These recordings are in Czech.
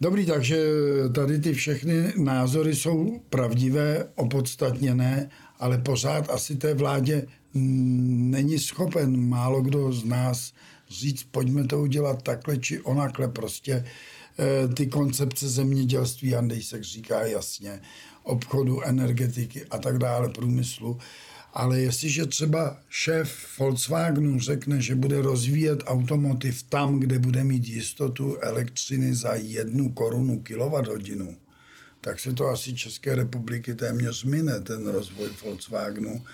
Dobrý, takže tady ty všechny názory jsou pravdivé, opodstatněné, ale pořád asi té vládě není schopen málo kdo z nás říct, pojďme to udělat takhle či onakle. Prostě eh, ty koncepce zemědělství, Andejsek říká jasně, obchodu, energetiky a tak dále, průmyslu. Ale jestliže třeba šéf Volkswagenu řekne, že bude rozvíjet automotiv tam, kde bude mít jistotu elektřiny za jednu korunu kilowatt-hodinu, tak se to asi České republiky téměř mine, ten rozvoj Volkswagenu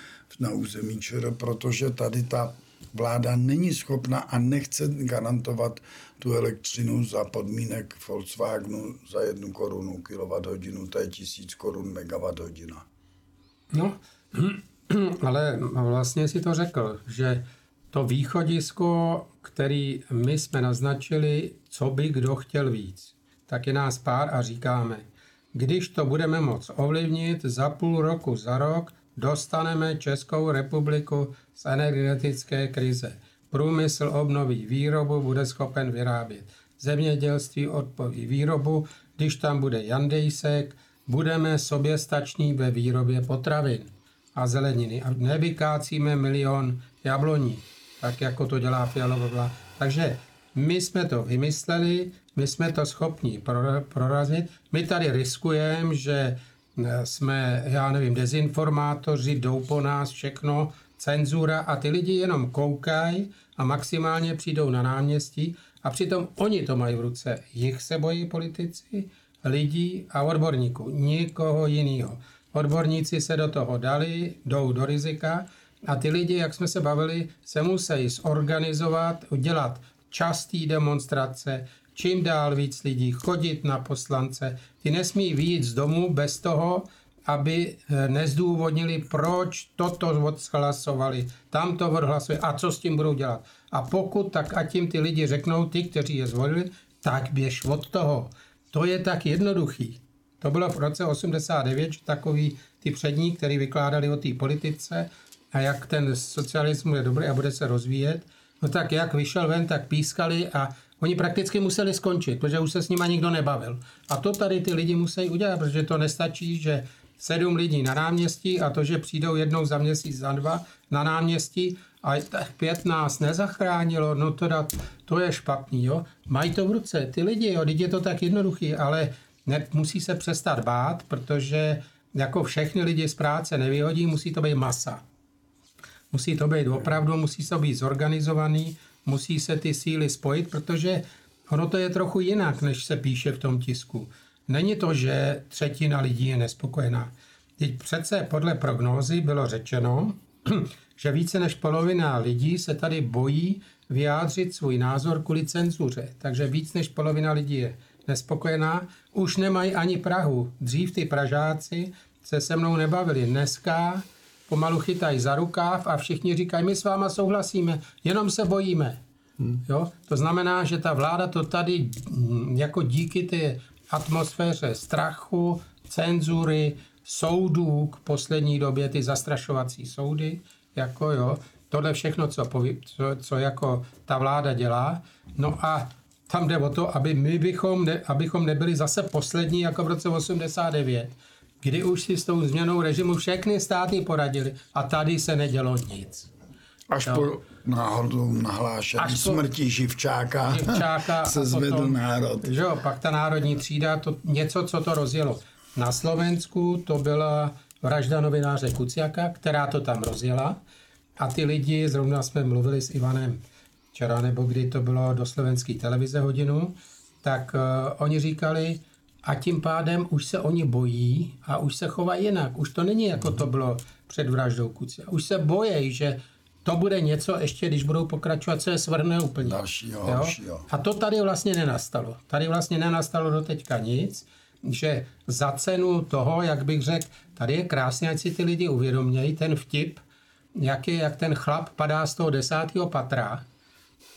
na území ČR, protože tady ta vláda není schopna a nechce garantovat tu elektřinu za podmínek Volkswagenu za jednu korunu kilowatt hodinu, to je tisíc korun megawatt hodina. No, ale vlastně si to řekl, že to východisko, který my jsme naznačili, co by kdo chtěl víc, tak je nás pár a říkáme, když to budeme moc ovlivnit za půl roku, za rok, dostaneme Českou republiku z energetické krize. Průmysl obnoví výrobu, bude schopen vyrábět. Zemědělství odpoví výrobu, když tam bude Jandejsek, budeme soběstační ve výrobě potravin a zeleniny. A nevykácíme milion jabloní, tak jako to dělá Fialová Takže my jsme to vymysleli, my jsme to schopni prorazit. My tady riskujeme, že eh, jsme, já nevím, dezinformátoři, jdou po nás všechno, cenzura a ty lidi jenom koukají a maximálně přijdou na náměstí a přitom oni to mají v ruce. Jich se bojí politici, lidí a odborníků, nikoho jiného. Odborníci se do toho dali, jdou do rizika a ty lidi, jak jsme se bavili, se musí zorganizovat, udělat častý demonstrace, čím dál víc lidí chodit na poslance. Ty nesmí výjít z domu bez toho, aby eh, nezdůvodnili, proč toto odhlasovali, tam to odhlasovali a co s tím budou dělat. A pokud, tak ať tím ty lidi řeknou, ty, kteří je zvolili, tak běž od toho. To je tak jednoduchý. To bylo v roce 89, že takový ty přední, který vykládali o té politice a jak ten socialismus je dobrý a bude se rozvíjet, no tak jak vyšel ven, tak pískali a oni prakticky museli skončit, protože už se s nima nikdo nebavil. A to tady ty lidi musí udělat, protože to nestačí, že sedm lidí na náměstí a to, že přijdou jednou za měsíc, za dva na náměstí a pět nás nezachránilo, no teda to je špatný, jo. Mají to v ruce, ty lidi, jo, teď je to tak jednoduchý, ale ne, musí se přestat bát, protože jako všechny lidi z práce nevyhodí, musí to být masa. Musí to být opravdu, musí to být zorganizovaný, musí se ty síly spojit, protože ono to je trochu jinak, než se píše v tom tisku. Není to, že třetina lidí je nespokojená. Teď přece podle prognózy bylo řečeno, že více než polovina lidí se tady bojí vyjádřit svůj názor kvůli cenzuře. Takže víc než polovina lidí je nespokojená. Už nemají ani Prahu. Dřív ty Pražáci se se mnou nebavili. Dneska pomalu chytají za rukáv a všichni říkají, my s váma souhlasíme, jenom se bojíme. Hmm. Jo? To znamená, že ta vláda to tady mm, jako díky té atmosféře strachu, cenzury, soudů k poslední době, ty zastrašovací soudy, jako jo, tohle všechno, co, poví, co, co jako ta vláda dělá. No a tam jde o to, aby my bychom, ne, abychom nebyli zase poslední jako v roce 89, kdy už si s tou změnou režimu všechny státy poradili a tady se nedělo nic. Až no. po náhodu nahlášení Až smrti Živčáka, Živčáka se zvedl potom, národ. Že jo, pak ta národní třída, to něco, co to rozjelo. Na Slovensku to byla vražda novináře Kuciaka, která to tam rozjela. A ty lidi, zrovna jsme mluvili s Ivanem včera, nebo kdy to bylo do slovenské televize hodinu, tak uh, oni říkali, a tím pádem už se oni bojí a už se chovají jinak. Už to není jako to bylo před vraždou Kucia. Už se bojí, že to bude něco ještě, když budou pokračovat, co je svrhne úplně. Dalšího, jo? Dalšího. A to tady vlastně nenastalo. Tady vlastně nenastalo do teďka nic, že za cenu toho, jak bych řekl, tady je krásně, ať si ty lidi uvědomějí, ten vtip, jak, je, jak ten chlap padá z toho desátého patra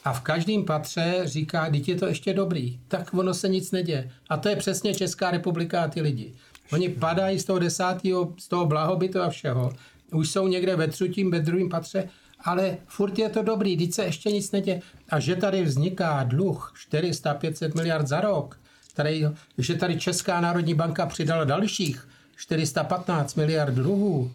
a v každém patře říká, teď je to ještě dobrý, tak ono se nic neděje. A to je přesně Česká republika a ty lidi. Oni padají z toho desátého, z toho blahobytu a všeho, už jsou někde ve třetím, ve druhém patře ale furt je to dobrý, když se ještě nic neděje. A že tady vzniká dluh 400-500 miliard za rok, který, že tady Česká národní banka přidala dalších 415 miliard dluhů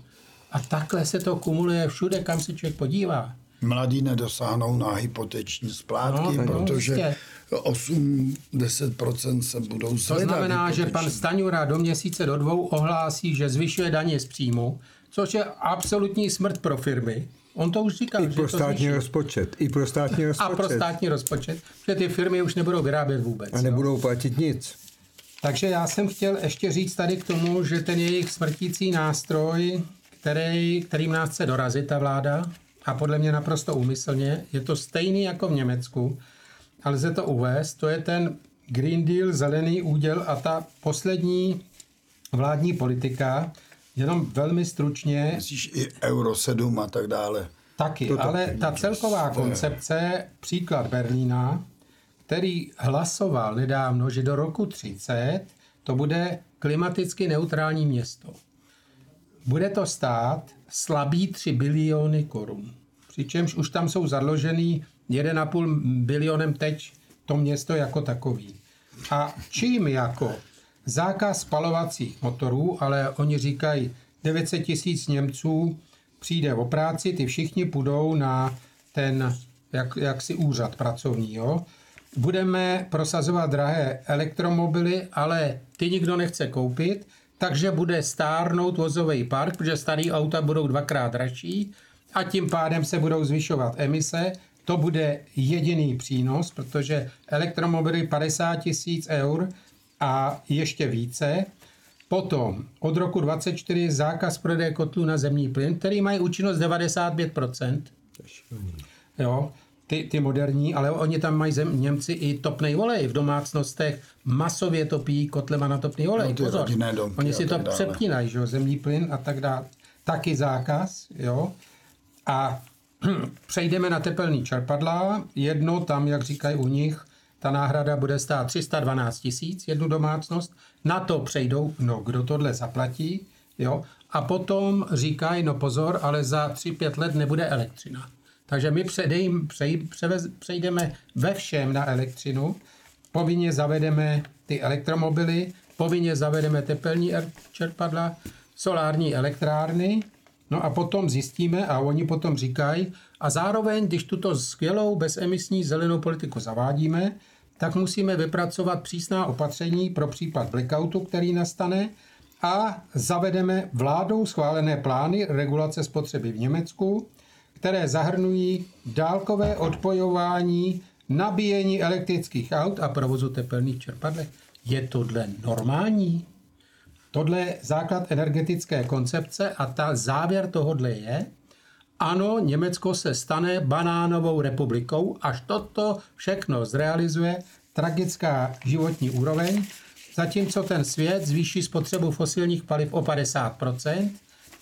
a takhle se to kumuluje všude, kam se člověk podívá. Mladí nedosáhnou na hypoteční splátky, no, protože 8-10% se budou zvedat. To znamená, hypoteční. že pan Staňura do měsíce do dvou ohlásí, že zvyšuje daně z příjmu, což je absolutní smrt pro firmy. On to už říkal. I pro že státní to rozpočet. I pro státní rozpočet. A pro státní rozpočet, že ty firmy už nebudou vyrábět vůbec. A nebudou jo. platit nic. Takže já jsem chtěl ještě říct tady k tomu, že ten jejich smrtící nástroj, který, kterým nás chce dorazit ta vláda, a podle mě naprosto úmyslně, je to stejný jako v Německu, ale lze to uvést, to je ten Green Deal, zelený úděl a ta poslední vládní politika, jenom velmi stručně. Myslíš i Euro 7 a tak dále. Taky, to ale ta celková koncepce, příklad Berlína, který hlasoval nedávno, že do roku 30 to bude klimaticky neutrální město. Bude to stát slabý 3 biliony korun. Přičemž už tam jsou zadložený 1,5 bilionem teď to město jako takový. A čím jako zákaz spalovacích motorů, ale oni říkají 900 tisíc Němců přijde o práci, ty všichni půjdou na ten jak, jaksi úřad pracovní. Jo? Budeme prosazovat drahé elektromobily, ale ty nikdo nechce koupit, takže bude stárnout vozový park, protože starý auta budou dvakrát dražší a tím pádem se budou zvyšovat emise. To bude jediný přínos, protože elektromobily 50 tisíc eur a ještě více. Potom od roku 24 zákaz prodeje kotlů na zemní plyn, který mají účinnost 95%. Jo, ty, ty moderní, ale oni tam mají zem, Němci i topný olej v domácnostech, masově topí kotlema na topný olej. No, Pozor, oni si to přepínají, že jo, zemní plyn a tak dále. Taky zákaz, jo. A přejdeme na tepelný čerpadla. Jedno tam, jak říkají u nich, ta náhrada bude stát 312 tisíc, jednu domácnost. Na to přejdou, no kdo tohle zaplatí, jo. A potom říkají, no pozor, ale za 3-5 let nebude elektřina. Takže my předejím, přej, převez, přejdeme ve všem na elektřinu, povinně zavedeme ty elektromobily, povinně zavedeme tepelní er, čerpadla, solární elektrárny, no a potom zjistíme, a oni potom říkají, a zároveň, když tuto skvělou bezemisní zelenou politiku zavádíme, tak musíme vypracovat přísná opatření pro případ blackoutu, který nastane, a zavedeme vládou schválené plány regulace spotřeby v Německu, které zahrnují dálkové odpojování, nabíjení elektrických aut a provozu tepelných čerpadlek. Je tohle normální? Tohle je základ energetické koncepce a ta závěr tohodle je, ano, Německo se stane banánovou republikou, až toto všechno zrealizuje tragická životní úroveň, zatímco ten svět zvýší spotřebu fosilních paliv o 50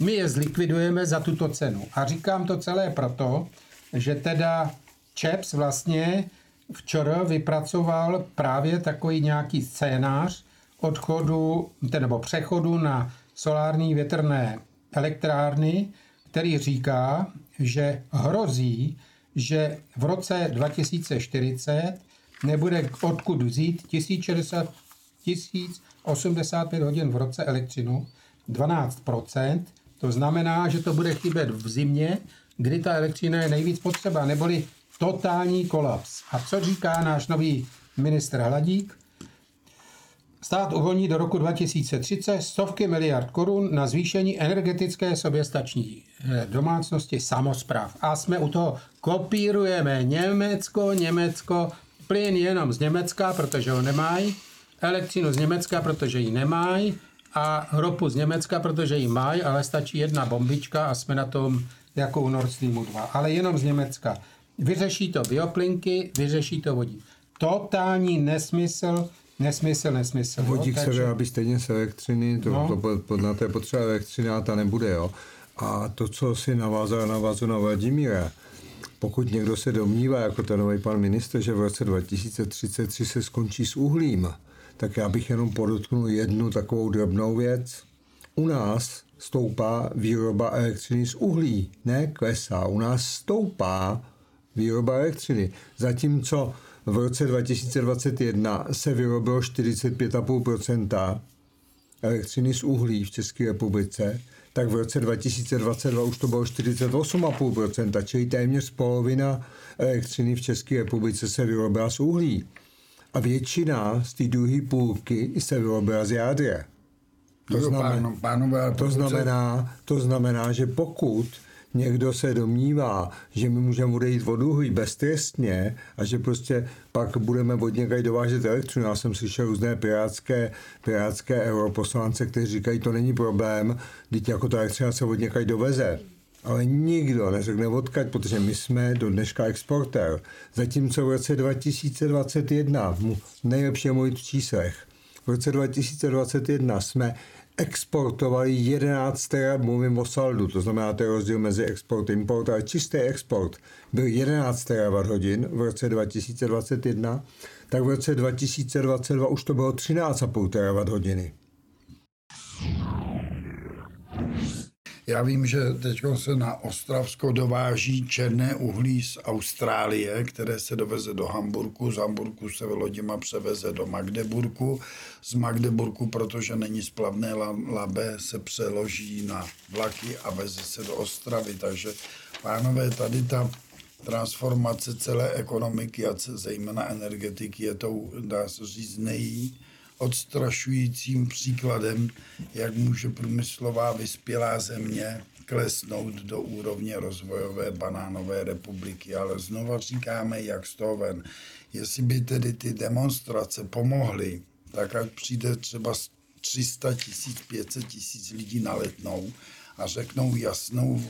my je zlikvidujeme za tuto cenu. A říkám to celé proto, že teda ČEPS vlastně včera vypracoval právě takový nějaký scénář odchodu nebo přechodu na solární větrné elektrárny, který říká, že hrozí, že v roce 2040 nebude odkud vzít 1060, 1085 hodin v roce elektřinu, 12 to znamená, že to bude chybět v zimě, kdy ta elektřina je nejvíc potřeba, neboli totální kolaps. A co říká náš nový ministr Hladík? Stát uvolní do roku 2030 stovky miliard korun na zvýšení energetické soběstační eh, domácnosti samozpráv. A jsme u toho, kopírujeme Německo, Německo, plyn jenom z Německa, protože ho nemají, elektřinu z Německa, protože ji nemají, a ropu z Německa, protože ji mají, ale stačí jedna bombička a jsme na tom jako u Nord Streamu 2. Ale jenom z Německa. Vyřeší to bioplinky, vyřeší to vodík. Totální nesmysl, nesmysl, nesmysl. Vodík jo? se vyrábí stejně z elektřiny, to, no. to, to, na té potřeba elektřiny a ta nebude. Jo? A to, co si navázal, navázal na Vladimíra, pokud někdo se domnívá, jako ten nový pan minister, že v roce 2033 se skončí s uhlím, tak já bych jenom podotknul jednu takovou drobnou věc. U nás stoupá výroba elektřiny z uhlí, ne klesá. U nás stoupá výroba elektřiny. Zatímco v roce 2021 se vyrobilo 45,5% elektřiny z uhlí v České republice, tak v roce 2022 už to bylo 48,5% čili téměř polovina elektřiny v České republice se vyrobila z uhlí. A většina z té druhé půlky se vyrobila z jádra. To, znamená, pánové, to, znamená, to znamená, že pokud někdo se domnívá, že my můžeme odejít od uhlí beztrestně a že prostě pak budeme od někde dovážet elektřinu. Já jsem slyšel různé pirátské, pirátské europoslance, kteří říkají, to není problém, teď jako ta elektřina se od někde doveze. Ale nikdo neřekne odkaď, protože my jsme do dneška exportér. Zatímco v roce 2021, nejlepší mluvit v číslech, v roce 2021 jsme exportovali 11 terawatt, mluvím o saldu, to znamená, to je rozdíl mezi export a import, ale čistý export byl 11 terawatt hodin v roce 2021, tak v roce 2022 už to bylo 13,5 terawatt hodiny. Já vím, že teď se na Ostravsko dováží černé uhlí z Austrálie, které se doveze do Hamburku, z Hamburku se loděma převeze do Magdeburku, z Magdeburku, protože není splavné labe, se přeloží na vlaky a veze se do Ostravy. Takže pánové, tady ta transformace celé ekonomiky a zejména energetiky je tou, dá se říct, nejí odstrašujícím příkladem, jak může průmyslová vyspělá země klesnout do úrovně rozvojové banánové republiky. Ale znova říkáme, jak z toho ven. Jestli by tedy ty demonstrace pomohly, tak ať přijde třeba 300 tisíc, 500 tisíc lidí na letnou a řeknou jasnou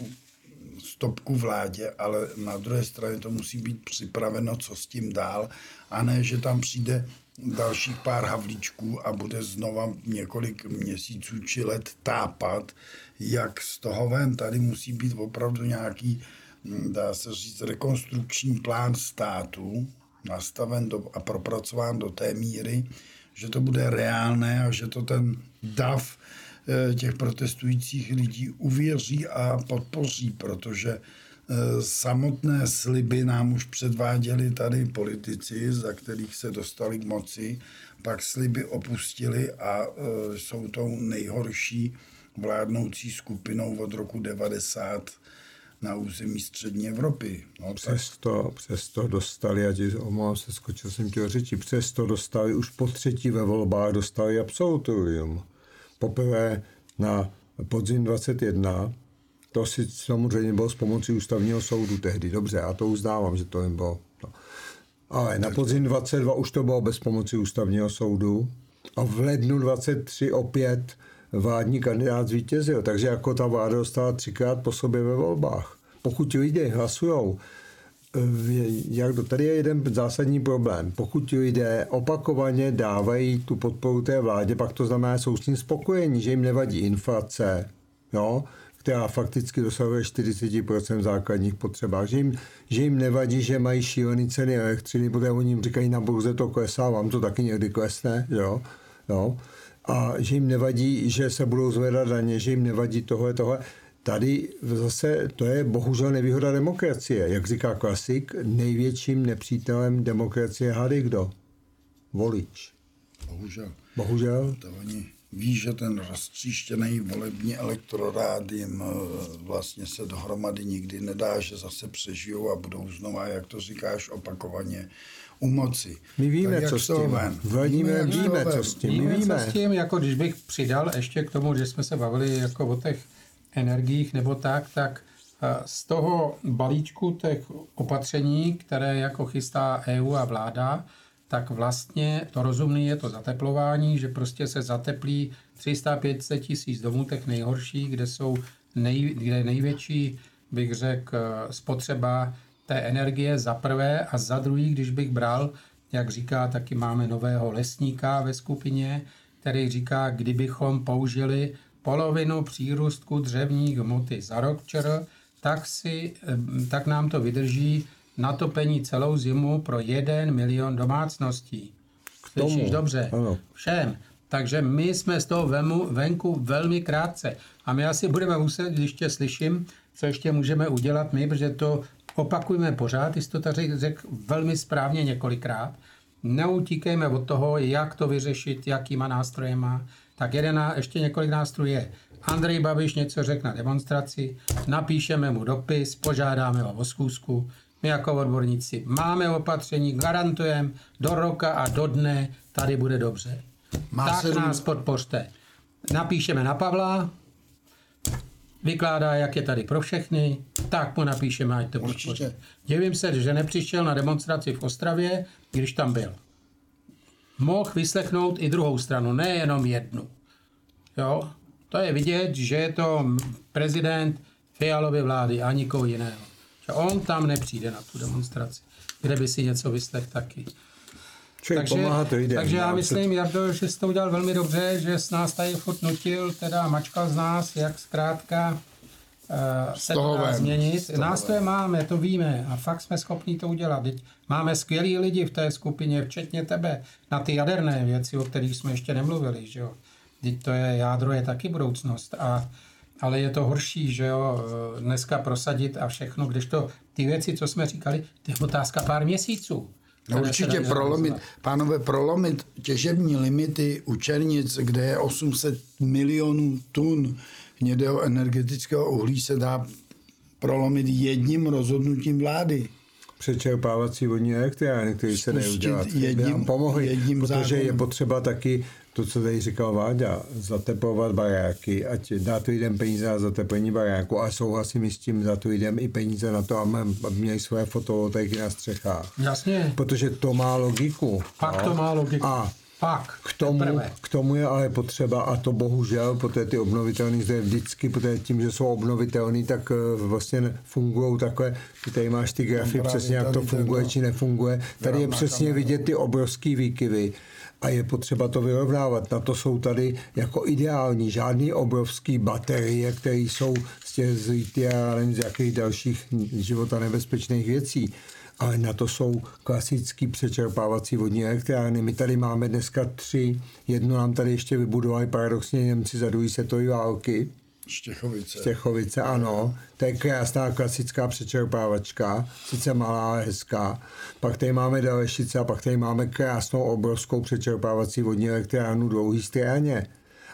stopku vládě, ale na druhé straně to musí být připraveno, co s tím dál, a ne, že tam přijde dalších pár havlíčků a bude znova několik měsíců či let tápat, jak z toho ven. Tady musí být opravdu nějaký, hm, dá se říct, rekonstrukční plán státu, nastaven do, a propracován do té míry, že to bude reálné a že to ten dav eh, těch protestujících lidí uvěří a podpoří, protože samotné sliby nám už předváděli tady politici, za kterých se dostali k moci, pak sliby opustili a eh, jsou tou nejhorší vládnoucí skupinou od roku 90 na území střední Evropy. No, přesto, přesto dostali, a omlouvám se, skočil jsem ti řeči, přesto dostali už po třetí ve volbách dostali absolutorium. Poprvé na podzim 21 to si samozřejmě bylo s pomocí ústavního soudu tehdy. Dobře, já to uznávám, že to bylo. No. Ale na podzim 22 už to bylo bez pomoci ústavního soudu a v lednu 23 opět vládní kandidát zvítězil. Takže jako ta vláda dostala třikrát po sobě ve volbách. Pokud lidé hlasují, eh, jak do, tady je jeden zásadní problém. Pokud lidé opakovaně dávají tu podporu té vládě, pak to znamená, jsou s tím spokojení, že jim nevadí inflace, jo? Která fakticky dosahuje 40% základních potřebách. Že jim, že jim nevadí, že mají šílený ceny elektřiny, protože oni jim říkají, na burze to klesá, vám to taky někdy klesne, jo? jo? A že jim nevadí, že se budou zvedat daně, že jim nevadí tohle, tohle. Tady zase to je bohužel nevýhoda demokracie. Jak říká klasik, největším nepřítelem demokracie hady kdo? Volič. Bohužel. Bohužel. To oni ví, že ten roztříštěný volební elektorát jim eh, vlastně se dohromady nikdy nedá, že zase přežijou a budou znova, jak to říkáš, opakovaně u moci. My víme, co s tím. Víme, víme, co s tím. My víme, co s tím, jako když bych přidal ještě k tomu, že jsme se bavili jako o těch energiích nebo tak, tak eh, z toho balíčku těch opatření, které jako chystá EU a vláda, tak vlastně to rozumné je to zateplování, že prostě se zateplí 300-500 tisíc domů těch nejhorších, kde jsou nej, kde největší, bych řekl, spotřeba té energie za prvé a za druhý, když bych bral, jak říká, taky máme nového lesníka ve skupině, který říká, kdybychom použili polovinu přírůstku dřevních hmoty za rok čer, tak, si, tak nám to vydrží natopení celou zimu pro jeden milion domácností. Slyšíš dobře? Ano. Všem. Takže my jsme z toho vemu, venku velmi krátce. A my asi budeme muset, když tě slyším, co ještě můžeme udělat my, protože to opakujme pořád, jsi to tady řekl velmi správně několikrát, neutíkejme od toho, jak to vyřešit, jakýma nástroje má. Tak jeden, ještě několik nástrojů je. Andrej Babiš něco řekl na demonstraci, napíšeme mu dopis, požádáme ho o schůzku, my jako odborníci máme opatření, garantujeme do roka a do dne, tady bude dobře. Má tak sedm... nás podpořte. Napíšeme na Pavla, vykládá, jak je tady pro všechny, tak mu napíšeme, ať to podpoří. Divím se, že nepřišel na demonstraci v Ostravě, když tam byl. Mohl vyslechnout i druhou stranu, nejenom jednu. Jo? To je vidět, že je to prezident Fialovy vlády a nikoho jiného. Že on tam nepřijde na tu demonstraci, kde by si něco vyslech taky. Člověk takže, pomáhá to jde. Takže já myslím, Jardo, že jsi to udělal velmi dobře, že s nás tady furt nutil, teda mačkal z nás, jak zkrátka uh, se to dá změnit. Nástroje máme, to víme a fakt jsme schopni to udělat. Teď máme skvělí lidi v té skupině, včetně tebe, na ty jaderné věci, o kterých jsme ještě nemluvili. Že jo? Teď to je, jádro je taky budoucnost. A, ale je to horší, že jo, eh, dneska prosadit a všechno, když to ty věci, co jsme říkali, to je otázka pár měsíců. No určitě prolomit, pánové, prolomit těžební limity u Černic, kde je 800 milionů tun hnědého energetického uhlí, se dá prolomit jedním rozhodnutím vlády přečerpávací vodní elektrárny, které se dají udělat. Jedním, pomohli, jedním protože zákonem. je potřeba taky to, co tady říkal Váďa, zateplovat baráky, ať dá to lidem peníze na zateplení baráku a souhlasím s tím, za to lidem i peníze na to, aby měli své fotovoltaiky na střechách. Jasně. Protože to má logiku. Pak no? to má logiku. A pak, k tomu, k tomu je ale potřeba, a to bohužel, protože ty obnovitelné zdroje vždycky, protože tím, že jsou obnovitelné, tak eh, vlastně fungují takhle, ty tady máš ty grafy přesně, jak to funguje, či nefunguje. Tady je přesně vidět ty obrovské výkyvy a je potřeba to vyrovnávat. Na to jsou tady jako ideální žádný obrovský baterie, které jsou z těch z z jakých dalších života nebezpečných věcí ale na to jsou klasický přečerpávací vodní elektrárny. My tady máme dneska tři, jednu nám tady ještě vybudovali paradoxně Němci za druhé světové války. Štěchovice. Štěchovice, ano. To je krásná klasická přečerpávačka, sice malá, ale hezká. Pak tady máme Dalešice a pak tady máme krásnou obrovskou přečerpávací vodní elektrárnu dlouhý straně.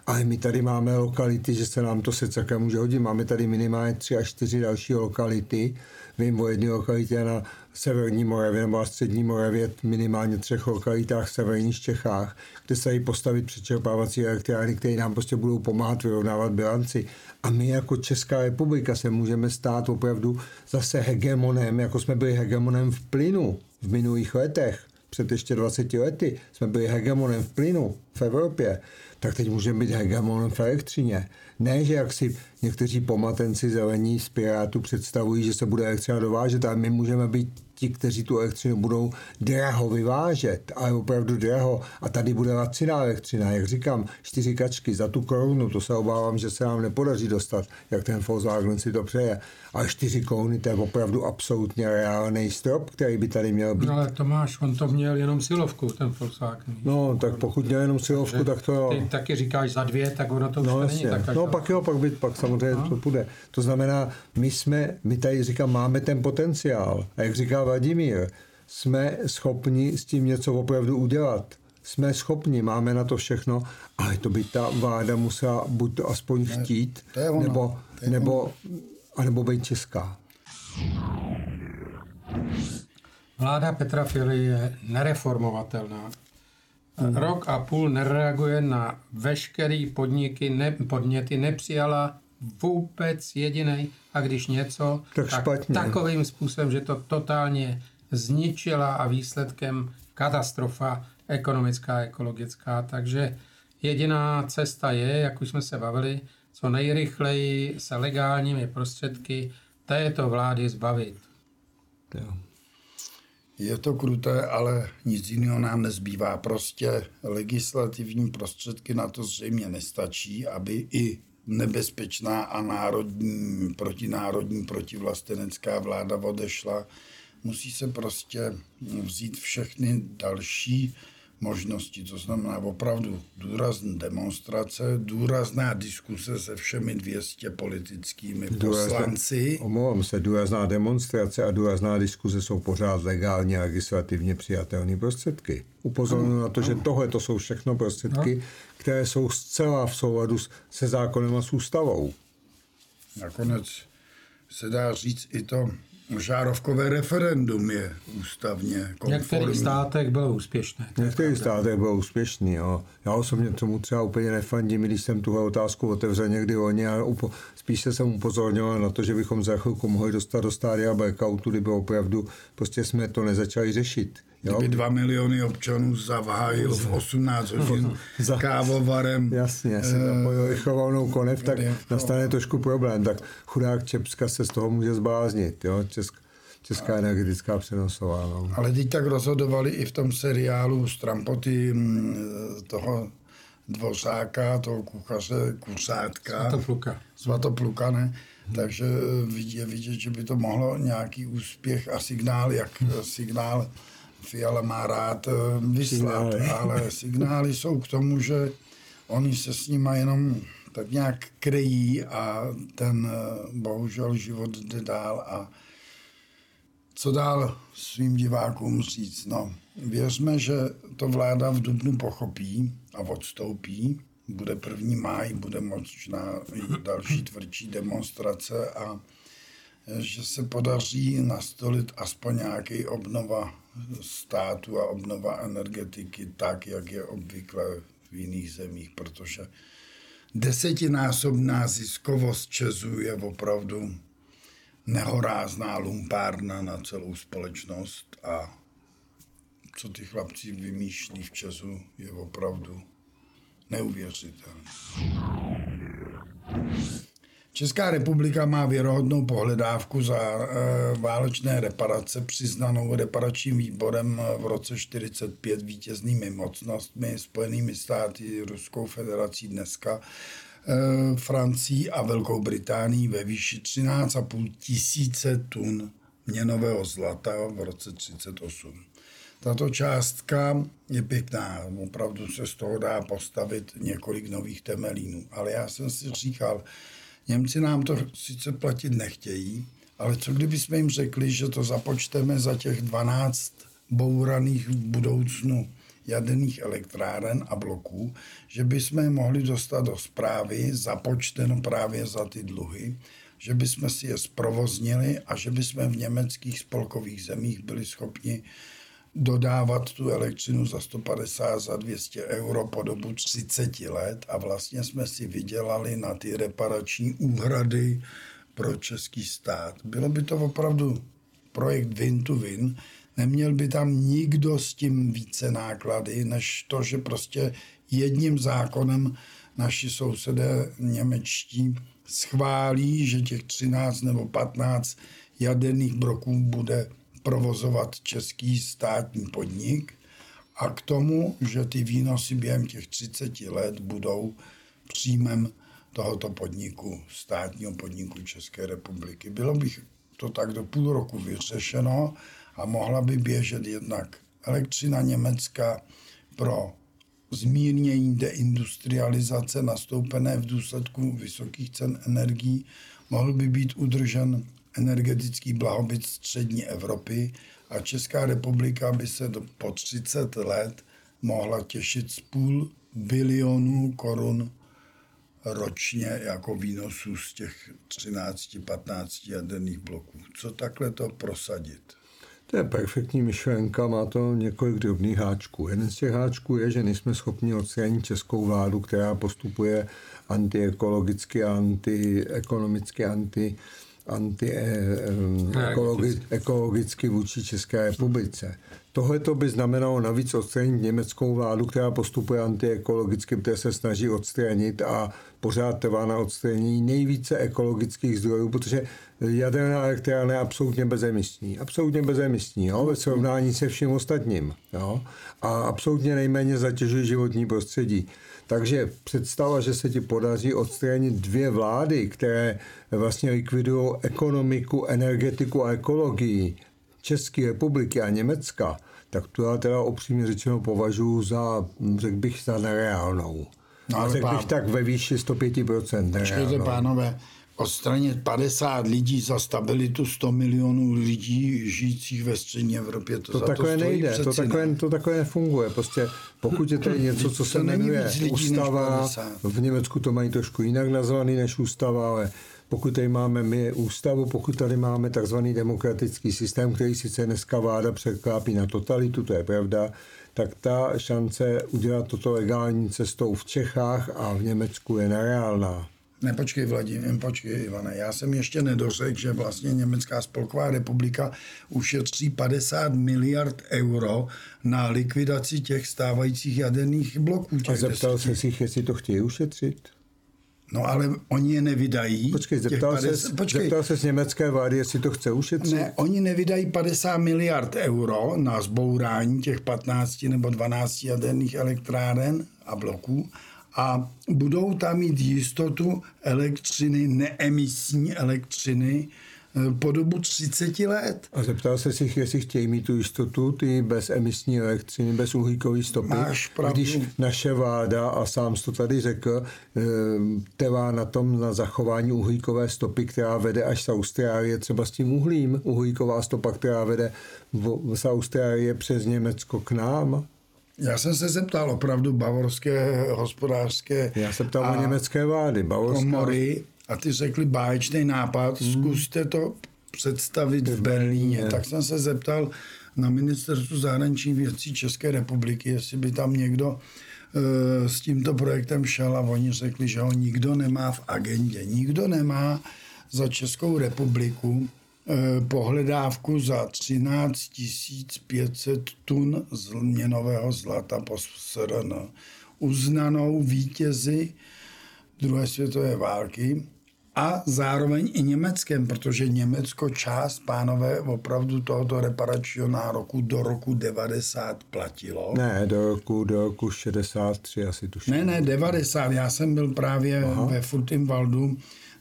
Ale my tady máme lokality, že se nám to se celkem může hodit. Máme tady minimálně tři až čtyři další lokality. Vím o jedné lokalitě na severní Moravě nebo střední Moravě, minimálně třech lokalitách v severních Čechách, kde se dají postavit přečerpávací elektrárny, které nám prostě budou pomáhat vyrovnávat bilanci. A my jako Česká republika se můžeme stát opravdu zase hegemonem, jako jsme byli hegemonem v plynu v minulých letech. Před ještě 20 lety jsme byli hegemonem v plynu v Evropě tak teď můžeme být hegemonem v elektřině. Ne, že jak si někteří pomatenci zelení z Pirátu představují, že se bude elektřina dovážet, ale my můžeme být ti, kteří tu elektřinu budou draho vyvážet, ale opravdu draho. A tady bude laciná elektřina, jak říkám, čtyři kačky za tu korunu, to se obávám, že se nám nepodaří dostat, jak ten Volkswagen si to přeje. A čtyři koruny, to je opravdu absolutně reálný strop, který by tady měl být. No ale Tomáš, on to měl jenom silovku, ten Volkswagen. No, tak pokud měl jenom silovku, tak to jo. Ty taky říkáš za dvě, tak ono to už no, není tak. No, pak jo, pak, by, pak samozřejmě no. to půjde. To znamená, my jsme, my tady říkám, máme ten potenciál. A jak říká Vladimír, jsme schopni s tím něco opravdu udělat. Jsme schopni, máme na to všechno, ale to by ta vláda musela buď to aspoň chtít, to je ono. nebo, to je nebo, ono. Anebo být česká. Vláda Petra Fili je nereformovatelná. Hmm. Rok a půl nereaguje na veškeré podniky, ne, podněty, nepřijala vůbec jediný a když něco, tak, tak takovým způsobem, že to totálně zničila a výsledkem katastrofa ekonomická, ekologická. Takže jediná cesta je, jak už jsme se bavili, co nejrychleji se legálními prostředky této vlády zbavit. Jo. Je to kruté, ale nic jiného nám nezbývá. Prostě legislativní prostředky na to zřejmě nestačí, aby i nebezpečná a národní, protinárodní, protivlastenecká vláda odešla. Musí se prostě vzít všechny další možnosti. To znamená opravdu důrazné demonstrace, důrazná diskuse se všemi 200 politickými poslanci. Omlouvám se, důrazná demonstrace a důrazná diskuse jsou pořád legálně a legislativně přijatelné prostředky. Upozorňuji na to, že tohle to jsou všechno prostředky, no. které jsou zcela v souladu se zákonem a s ústavou. Nakonec se dá říct i to, Žárovkové referendum je ústavně konformní. V některých státech bylo úspěšné. V některých státech bylo úspěšný, jo. Já osobně tomu třeba úplně nefandím, když jsem tuhle otázku otevřel někdy o ně a upo- spíše jsem upozorňoval na to, že bychom za chvilku mohli dostat do stádia blackoutu, kdyby opravdu prostě jsme to nezačali řešit. Jo? Kdyby dva miliony občanů zavájil v 18 hodin Za, kávovarem. Jasně, se zapojili eh, chovalnou konev, tak nastane trošku problém. Tak chudák Čepska se z toho může zbláznit. Jo? Česk, Česká energetická přenosová. No. Ale teď tak rozhodovali i v tom seriálu z Trampoty mm, toho dvořáka, toho kuchaře, kuřátka. Svatopluka. Svatopluka, ne? Takže eh, je vidět, že by to mohlo nějaký úspěch a signál, jak signál Fiala má rád eh, vyslat, signály. ale signály jsou k tomu, že oni se s nima jenom tak nějak kryjí a ten eh, bohužel život jde dál a co dál svým divákům říct? No, věřme, že to vláda v Dubnu pochopí a odstoupí. Bude první máj, bude možná další tvrdší demonstrace a že se podaří nastolit aspoň nějaký obnova státu a obnova energetiky tak, jak je obvykle v jiných zemích, protože desetinásobná ziskovost Česu je opravdu nehorázná lumpárna na celou společnost a co ty chlapci vymýšlí v Česu je opravdu neuvěřitelné. Česká republika má věrohodnou pohledávku za e, válečné reparace přiznanou reparačním výborem v roce 45 vítěznými mocnostmi, Spojenými státy, Ruskou federací dneska, e, Francii a Velkou Británií ve výši 13,5 tisíce tun měnového zlata v roce 38. Tato částka je pěkná, opravdu se z toho dá postavit několik nových temelínů. Ale já jsem si říkal, Němci nám to sice platit nechtějí, ale co kdyby jsme jim řekli, že to započteme za těch 12 bouraných v budoucnu jaderných elektráren a bloků, že bychom je mohli dostat do zprávy, započteno právě za ty dluhy, že bychom si je zprovoznili a že bychom v německých spolkových zemích byli schopni dodávat tu elektřinu za 150, za 200 euro po dobu 30 let a vlastně jsme si vydělali na ty reparační úhrady pro český stát. Bylo by to opravdu projekt win to win, neměl by tam nikdo s tím více náklady, než to, že prostě jedním zákonem naši sousedé němečtí schválí, že těch 13 nebo 15 jaderných broků bude provozovat český státní podnik a k tomu, že ty výnosy během těch 30 let budou příjmem tohoto podniku, státního podniku České republiky. Bylo by to tak do půl roku vyřešeno a mohla by běžet jednak elektřina Německa pro zmírnění deindustrializace nastoupené v důsledku vysokých cen energií, mohl by být udržen energetický blahobyt střední Evropy a Česká republika by se do, po 30 let mohla těšit z půl bilionů korun ročně jako výnosů z těch 13-15 jaderných bloků. Co takhle to prosadit? To je perfektní myšlenka, má to několik drobných háčků. Jeden z těch háčků je, že nejsme schopni odstranit českou vládu, která postupuje antiekologicky, antiekonomicky, anti antiekologicky vůči České republice. Tohle to by znamenalo navíc odstranit německou vládu, která postupuje antiekologicky, protože se snaží odstranit a pořád trvá na odstranění nejvíce ekologických zdrojů, protože jaderná elektrárna je absolutně bezemisní. Absolutně bezemisní, jo, ve srovnání se vším ostatním. Jo, a absolutně nejméně zatěžuje životní prostředí. Takže představa, že se ti podaří odstranit dvě vlády, které vlastně likvidují ekonomiku, energetiku a ekologii České republiky a Německa, tak tu já teda opřímně řečeno považuji za, řekl bych, za nereálnou. No, ale řekl bych tak ve výši 105% Počkejte, pánové, odstranit 50 lidí za stabilitu 100 milionů lidí žijících ve střední Evropě. To, to takové to nejde, to takové, to takové nefunguje. Prostě pokud je to něco, co se jmenuje ústava, v Německu to mají trošku jinak nazvaný než ústava, ale pokud tady máme my ústavu, pokud tady máme takzvaný demokratický systém, který sice dneska vláda překlápí na totalitu, to je pravda, tak ta šance udělat toto legální cestou v Čechách a v Německu je nereálná. Ne, počkej, Vladimír, počkej, Ivane. Já jsem ještě nedořekl, že vlastně Německá spolková republika ušetří 50 miliard euro na likvidaci těch stávajících jaderných bloků. Těch a zeptal se si, jestli to chtějí ušetřit? No ale oni je nevydají. Počkej, zeptal, 50, se, počkej. zeptal se z německé vlády, jestli to chce ušetřit? Ne, oni nevydají 50 miliard euro na zbourání těch 15 nebo 12 jaderných elektráren a bloků a budou tam mít jistotu elektřiny, neemisní elektřiny, eh, po dobu 30 let. A zeptal se si, jestli chtějí mít tu jistotu, ty bez emisní elektřiny, bez uhlíkové stopy. Máš pravdu. Když naše vláda, a sám to tady řekl, eh, trvá na tom, na zachování uhlíkové stopy, která vede až z Austrálie, třeba s tím uhlím, uhlíková stopa, která vede z Austrálie přes Německo k nám, já jsem se zeptal opravdu bavorské hospodářské Já se ptal o německé vlády. Bavorská... Komory a ty řekli báječný nápad, hmm. zkuste to představit v Berlíně. Tak jsem se zeptal na ministerstvu zahraničních věcí České republiky, jestli by tam někdo e, s tímto projektem šel a oni řekli, že ho nikdo nemá v agendě. Nikdo nemá za Českou republiku pohledávku za 13 500 tun změnového zlata po SRN, uznanou vítězi druhé světové války a zároveň i Německem, protože Německo část, pánové, opravdu tohoto reparačního nároku do roku 90 platilo. Ne, do roku, do roku 63 asi tuším. Ne, ne, 90. Já jsem byl právě Aha. ve Furtimwaldu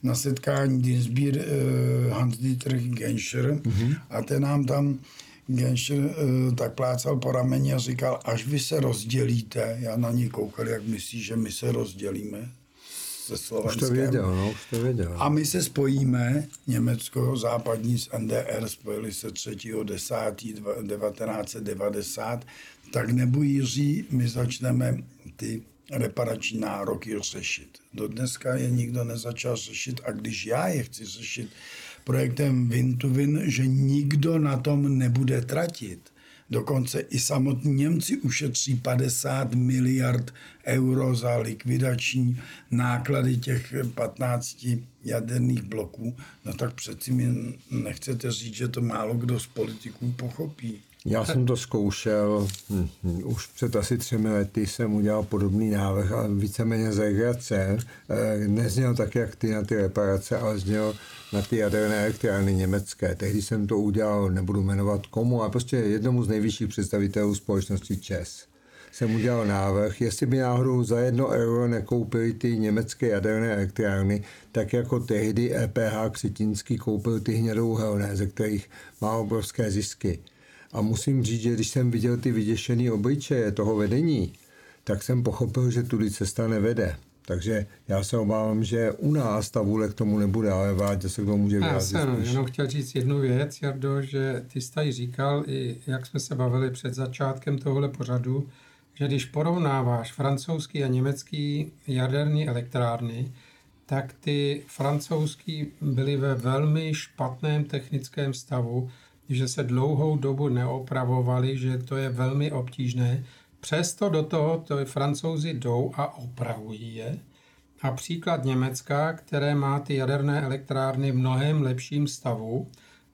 na setkání Dinsbír uh, Hans-Dietrich Genscher mm-hmm. a ten nám tam Genscher uh, tak plácal po rameni a říkal, až vy se rozdělíte, já na něj koukal, jak myslí, že my se rozdělíme se Slovenskem. Už to věděl, no, už to věděl. A my se spojíme, Německo, západní z NDR, spojili se 3.10.1990, tak nebujíří, my začneme ty reparační nároky řešit. Do dneska je nikdo nezačal řešit a když já je chci řešit projektem Win to Win, že nikdo na tom nebude tratit. Dokonce i samotní Němci ušetří 50 miliard euro za likvidační náklady těch 15 jaderných bloků. No tak přeci mi nechcete říct, že to málo kdo z politiků pochopí. Já jsem to zkoušel, hm, hm, už před asi třemi lety jsem udělal podobný návrh a víceméně z legrace. Eh, nezněl tak, jak ty na ty reparace, ale zněl na ty jaderné elektrárny německé. Tehdy jsem to udělal, nebudu jmenovat komu, ale prostě jednomu z nejvyšších představitelů společnosti ČES jsem udělal návrh, jestli by náhodou za jedno euro nekoupili ty německé jaderné elektrárny, tak jako tehdy EPH Křetínský koupil ty hnědouhelné, ze kterých má obrovské zisky. A musím říct, že když jsem viděl ty vyděšené obličeje toho vedení, tak jsem pochopil, že tudy cesta nevede. Takže já se obávám, že u nás ta vůle k tomu nebude, ale vládě se k tomu může vyjádřit. Já jsem jenom chtěl říct jednu věc, Jardo, že ty jsi tady říkal, i jak jsme se bavili před začátkem tohle pořadu, že když porovnáváš francouzský a německý jaderní elektrárny, tak ty francouzský byly ve velmi špatném technickém stavu, že se dlouhou dobu neopravovali, že to je velmi obtížné. Přesto do toho to francouzi jdou a opravují je. A příklad Německa, které má ty jaderné elektrárny v mnohem lepším stavu,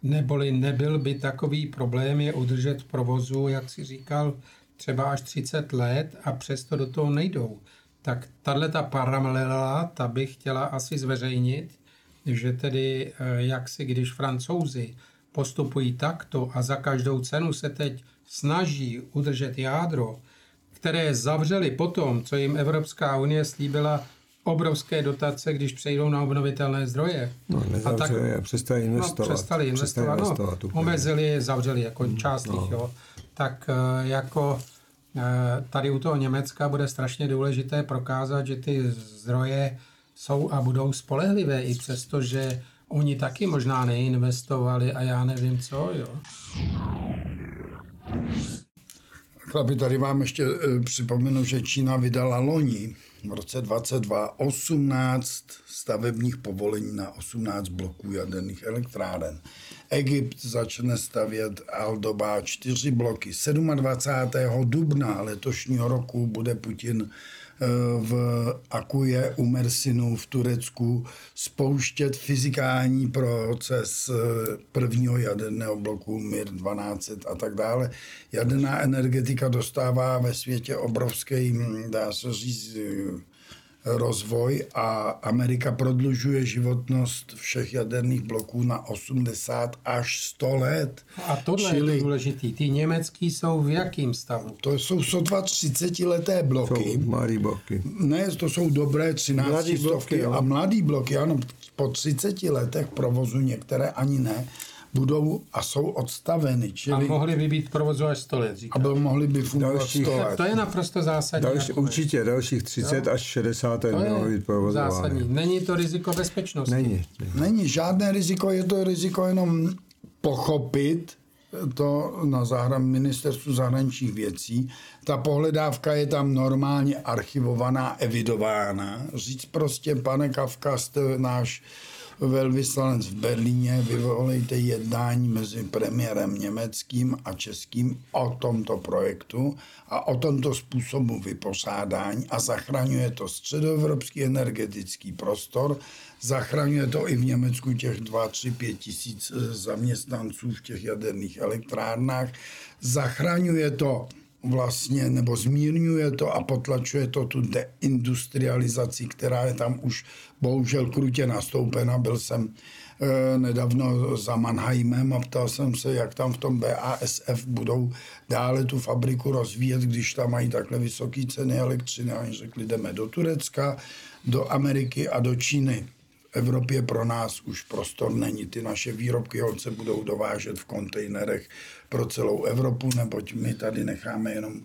neboli nebyl by takový problém je udržet v provozu, jak si říkal, třeba až 30 let a přesto do toho nejdou. Tak tahle ta paralela, ta bych chtěla asi zveřejnit, že tedy eh, jak si když francouzi postupují takto a za každou cenu se teď snaží udržet jádro, které zavřeli potom, co jim Evropská unie slíbila obrovské dotace, když přejdou na obnovitelné zdroje. No, a tak, a přestali investovat. No, přestali investovat, přestali investovat no, omezili je, zavřeli jako hmm, část no. jo. tak eh, jako eh, tady u toho Německa bude strašně důležité prokázat, že ty zdroje jsou a budou spolehlivé, i přesto, že oni taky možná neinvestovali a já nevím co, jo. Chlapi, tady vám ještě e, připomenu, že Čína vydala loni v roce 22 18 stavebních povolení na 18 bloků jaderných elektráren. Egypt začne stavět Aldoba 4 bloky. 27. dubna letošního roku bude Putin v Akuje u Mersinu v Turecku spouštět fyzikální proces prvního jaderného bloku MIR 12 a tak dále. Jaderná energetika dostává ve světě obrovský, dá se říct, rozvoj a Amerika prodlužuje životnost všech jaderných bloků na 80 až 100 let. A tohle Čili, je důležitý. Ty německý jsou v jakém stavu? To jsou sotva 30 leté bloky. Jsou bloky. Ne, to jsou dobré 13 mladý bloky, a mladý bloky, ano, po 30 letech provozu některé ani ne budou a jsou odstaveny. Čili... A mohli by být provozu až 100 let, říká. A byl, mohli by fungovat dalších, 100 let. To je naprosto zásadní. Další, určitě, dalších 30 jo? až 60 let mohli být provozovány. Zásadní. Není to riziko bezpečnosti. Není. Není žádné riziko, je to riziko jenom pochopit, to na záhram ministerstvu zahraničních věcí. Ta pohledávka je tam normálně archivovaná, evidována. Říct prostě, pane Kavka, jste náš velvyslanec v Berlíně, vyvolejte jednání mezi premiérem německým a českým o tomto projektu a o tomto způsobu vyposádání a zachraňuje to středoevropský energetický prostor, zachraňuje to i v Německu těch 2, 3, 5 tisíc eh, zaměstnanců v těch jaderných elektrárnách, zachraňuje to vlastně, nebo zmírňuje to a potlačuje to tu deindustrializaci, která je tam už bohužel krutě nastoupena. Byl jsem e, nedávno za Mannheimem a ptal jsem se, jak tam v tom BASF budou dále tu fabriku rozvíjet, když tam mají takhle vysoké ceny elektřiny. A oni řekli, jdeme do Turecka, do Ameriky a do Číny. Evropě pro nás už prostor není. Ty naše výrobky holce budou dovážet v kontejnerech pro celou Evropu, neboť my tady necháme jenom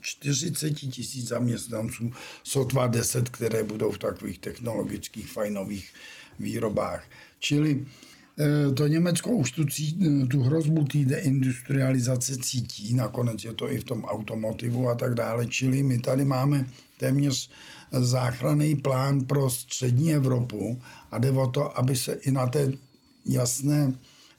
40 tisíc zaměstnanců, sotva 10, které budou v takových technologických fajnových výrobách. Čili eh, to Německo už tu, tu hrozbu té deindustrializace cítí, nakonec je to i v tom automotivu a tak dále, čili my tady máme téměř záchranný plán pro střední Evropu a jde o to, aby se i na té jasné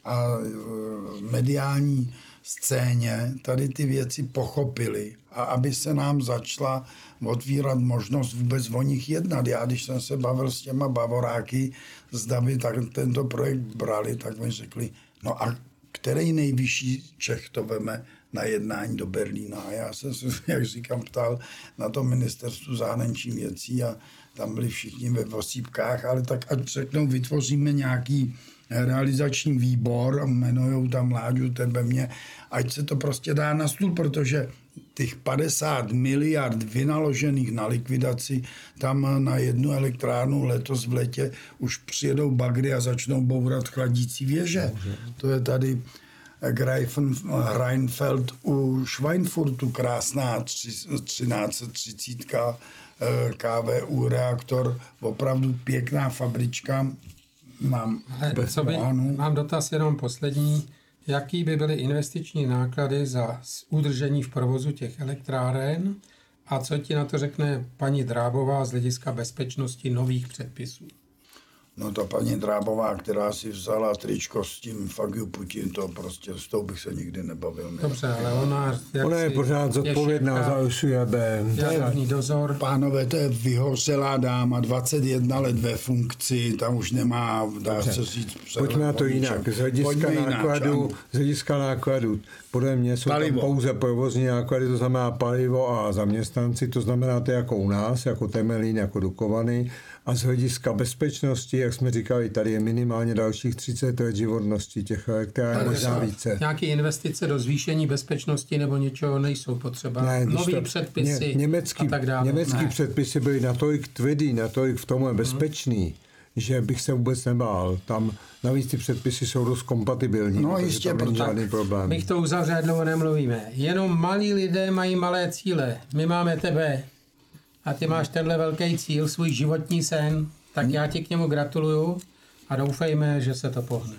a e, mediální scéně tady ty věci pochopili a aby se nám začala otvírat možnost vůbec o nich jednat. Já, když jsem se bavil s těma bavoráky, zda by tak tento projekt brali, tak mi řekli, no a který nejvyšší Čech to veme na jednání do Berlína. A já jsem se, jak říkám, ptal na to ministerstvu zahraničí věcí a tam byli všichni ve vosípkách, ale tak ať řeknou, vytvoříme nějaký realizační výbor, jmenují tam Láďu, tebe mě, ať se to prostě dá na stůl, protože těch 50 miliard vynaložených na likvidaci, tam na jednu elektrárnu letos v letě už přijedou bagry a začnou bourat chladící věže. To je tady Greifen Rheinfeld u Schweinfurtu, krásná 1330 eh, KVU reaktor, opravdu pěkná fabrička. Mám, co by, mám dotaz jenom poslední. Jaký by byly investiční náklady za udržení v provozu těch elektráren a co ti na to řekne paní Drábová z hlediska bezpečnosti nových předpisů? No ta paní Drábová, která si vzala tričko s tím Fagiu Putin, to prostě s tou bych se nikdy nebavil. Dobře, ale ona... Ona je pořád zodpovědná za USUJB. dozor. Pánové, to je vyhořelá dáma, 21 let ve funkci, tam už nemá, dá Dobře. se říct... Pojďme na to jinak. Z hlediska, nákladu, z hlediska nákladu, podle mě jsou palivo. tam pouze provozní náklady, to znamená palivo a zaměstnanci, to znamená to jako u nás, jako Temelín, jako Dukovany, a z hlediska bezpečnosti, jak jsme říkali, tady je minimálně dalších 30 let životnosti těch elektráren, možná více. Nějaké investice do zvýšení bezpečnosti nebo něčeho nejsou potřeba? Ne, Nový to, předpisy ně, německý, a tak dále? Německý ne. předpisy byly natolik tvrdý, natolik v tomhle bezpečný, že bych se vůbec nebál. Tam navíc ty předpisy jsou dost kompatibilní, No, jistě, tam není proto- žádný problém. Bych to uzavřel, dlouho nemluvíme. Jenom malí lidé mají malé cíle. My máme tebe a ty máš tenhle velký cíl, svůj životní sen, tak já ti k němu gratuluju a doufejme, že se to pohne.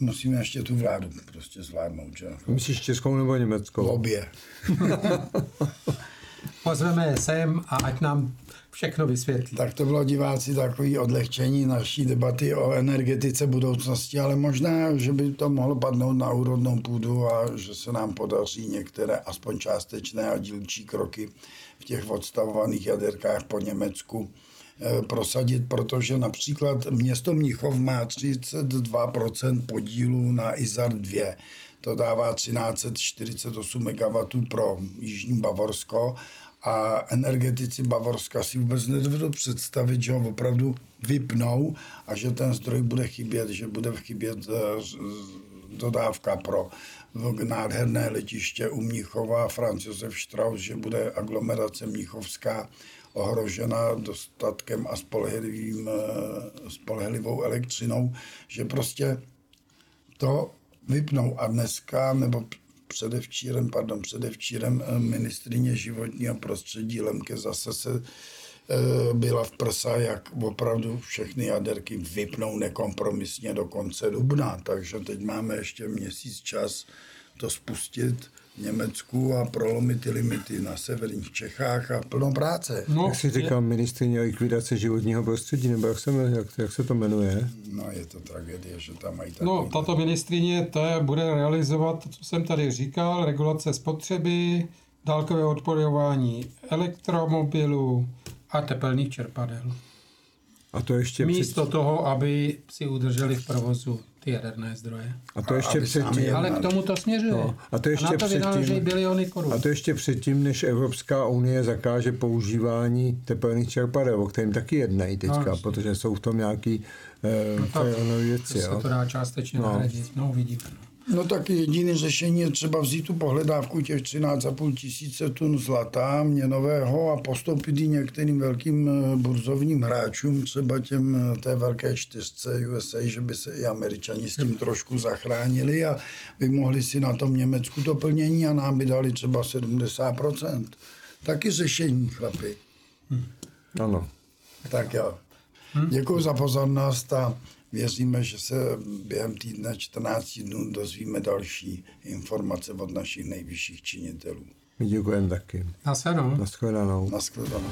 Musíme ještě tu vládu prostě zvládnout, že? Myslíš českou nebo německou? Obě. Pozveme je sem a ať nám všechno vysvětlí. Tak to bylo diváci takový odlehčení naší debaty o energetice budoucnosti, ale možná, že by to mohlo padnout na úrodnou půdu a že se nám podaří některé aspoň částečné a dílčí kroky v těch odstavovaných jaderkách po Německu eh, prosadit, protože například město Mnichov má 32% podílu na IZAR 2. To dává 1348 MW pro Jižní Bavorsko a energetici Bavorska si vůbec nedovedou představit, že ho opravdu vypnou a že ten zdroj bude chybět, že bude chybět eh, dodávka pro nádherné letiště u Mnichova, Franz Josef Strauss, že bude aglomerace Mnichovská ohrožena dostatkem a spolehlivým, eh, spolehlivou elektřinou, že prostě to vypnou. A dneska, nebo předevčírem, pardon, předevčírem eh, ministrině životního prostředí Lemke zase se byla v prsa, jak opravdu všechny jaderky vypnou nekompromisně do konce dubna. Takže teď máme ještě měsíc čas to spustit v Německu a prolomit ty limity na severních Čechách a plno práce. No, Jak jsi říkal, ministrině likvidace životního prostředí, nebo jak se, jak, jak se to jmenuje? No je to tragédie, že tam mají No, takový... tato ministrině ta bude realizovat, to, co jsem tady říkal, regulace spotřeby, dálkové odpojování elektromobilů. A tepelných čerpadel. A to ještě, Místo před, toho, aby si udrželi v provozu ty jaderné zdroje. a to ještě předtím, Ale k tomu to směřuje. No, a to ještě na to předtím- biliony korun. a to ještě předtím, než Evropská unie zakáže používání tepelných čerpadel, o kterým taky jednají teďka, No, protože jsou v tom nějaký eh, nové že věci. se Jo. to dá částečně No. nahradit. No, uvidíme. No tak jediné řešení je třeba vzít tu pohledávku těch 13,5 tisíce tun zlata měnového a postoupit ji některým velkým eh, burzovním hráčům, třeba těm eh, té velké čtyřce USA, že by se i američani s tím trošku zachránili a by mohli si na tom Německu to plnění a nám by dali třeba 70%. Taky řešení, chlapi. Ano. Tak jo. Děkuji za pozornost a věříme, že se během týdne 14 dnů dozvíme další informace od našich nejvyšších činitelů. My děkujeme taky. Zase no. Naschledanou. Naschledanou.